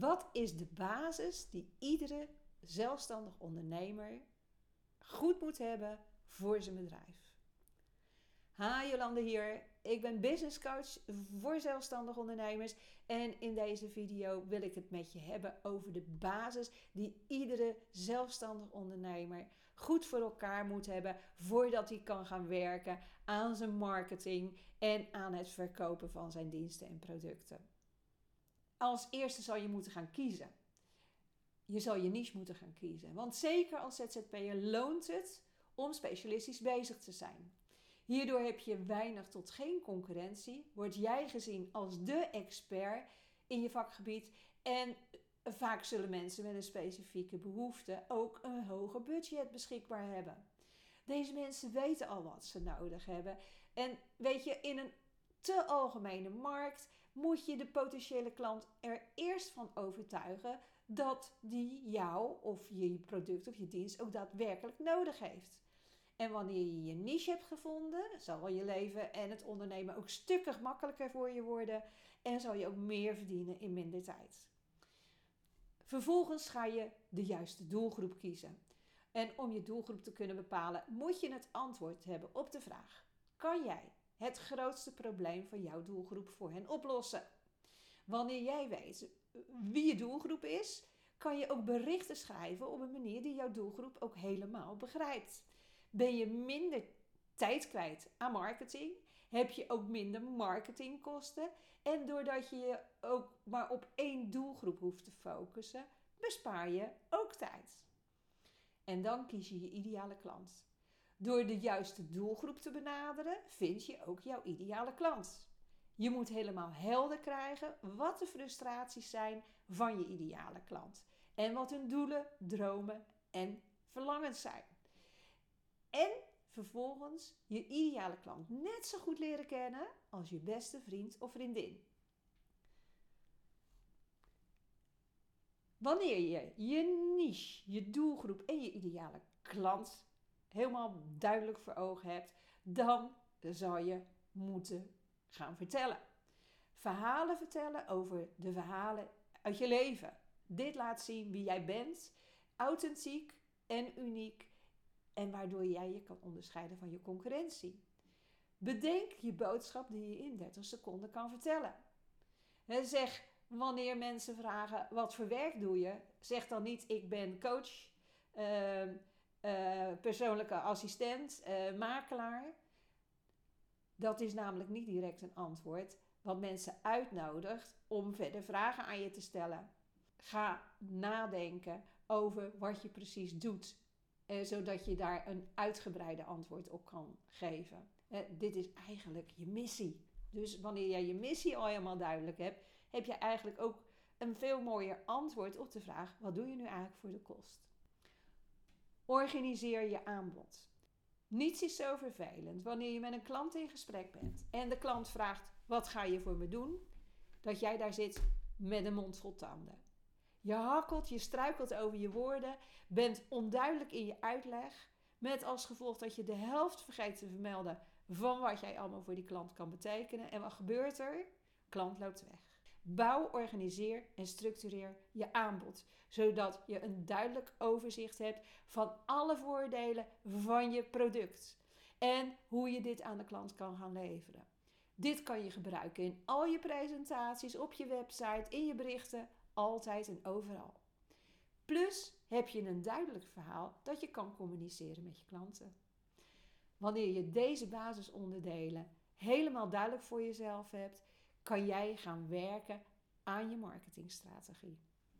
Wat is de basis die iedere zelfstandig ondernemer goed moet hebben voor zijn bedrijf? Hi Jolande hier. Ik ben business coach voor zelfstandig ondernemers en in deze video wil ik het met je hebben over de basis die iedere zelfstandig ondernemer goed voor elkaar moet hebben voordat hij kan gaan werken aan zijn marketing en aan het verkopen van zijn diensten en producten. Als eerste zal je moeten gaan kiezen. Je zal je niche moeten gaan kiezen, want zeker als ZZP'er loont het om specialistisch bezig te zijn. Hierdoor heb je weinig tot geen concurrentie, word jij gezien als de expert in je vakgebied en vaak zullen mensen met een specifieke behoefte ook een hoger budget beschikbaar hebben. Deze mensen weten al wat ze nodig hebben. En weet je, in een te algemene markt moet je de potentiële klant er eerst van overtuigen dat die jou of je product of je dienst ook daadwerkelijk nodig heeft. En wanneer je je niche hebt gevonden, zal je leven en het ondernemen ook stukken makkelijker voor je worden en zal je ook meer verdienen in minder tijd. Vervolgens ga je de juiste doelgroep kiezen. En om je doelgroep te kunnen bepalen, moet je het antwoord hebben op de vraag: kan jij het grootste probleem van jouw doelgroep voor hen oplossen? Wanneer jij weet wie je doelgroep is, kan je ook berichten schrijven op een manier die jouw doelgroep ook helemaal begrijpt ben je minder tijd kwijt aan marketing. Heb je ook minder marketingkosten. En doordat je je ook maar op één doelgroep hoeft te focussen, bespaar je ook tijd. En dan kies je je ideale klant. Door de juiste doelgroep te benaderen, vind je ook jouw ideale klant. Je moet helemaal helder krijgen wat de frustraties zijn van je ideale klant. En wat hun doelen, dromen en verlangens zijn. En vervolgens je ideale klant net zo goed leren kennen als je beste vriend of vriendin. Wanneer je je niche, je doelgroep en je ideale klant helemaal duidelijk voor ogen hebt, dan zal je moeten gaan vertellen. Verhalen vertellen over de verhalen uit je leven. Dit laat zien wie jij bent, authentiek en uniek en waardoor jij je kan onderscheiden van je concurrentie. Bedenk je boodschap die je in 30 seconden kan vertellen. zeg wanneer mensen vragen wat voor werk doe je, zeg dan niet ik ben coach, uh, uh, persoonlijke assistent, uh, makelaar. Dat is namelijk niet direct een antwoord, wat mensen uitnodigt om verder vragen aan je te stellen. Ga nadenken over wat je precies doet eh, zodat je daar een uitgebreide antwoord op kan geven. Eh, dit is eigenlijk je missie. Dus wanneer jij je missie al helemaal duidelijk hebt, heb je eigenlijk ook een veel mooier antwoord op de vraag: wat doe je nu eigenlijk voor de kost? Organiseer je aanbod. Niets is zo vervelend wanneer je met een klant in gesprek bent en de klant vraagt: wat ga je voor me doen? Dat jij daar zit met een mond vol tanden. Je hakkelt, je struikelt over je woorden, bent onduidelijk in je uitleg, met als gevolg dat je de helft vergeet te vermelden van wat jij allemaal voor die klant kan betekenen. En wat gebeurt er? Klant loopt weg. Bouw, organiseer en structureer je aanbod, zodat je een duidelijk overzicht hebt van alle voordelen van je product en hoe je dit aan de klant kan gaan leveren. Dit kan je gebruiken in al je presentaties, op je website, in je berichten, altijd en overal. Plus heb je een duidelijk verhaal dat je kan communiceren met je klanten. Wanneer je deze basisonderdelen helemaal duidelijk voor jezelf hebt, kan jij gaan werken aan je marketingstrategie.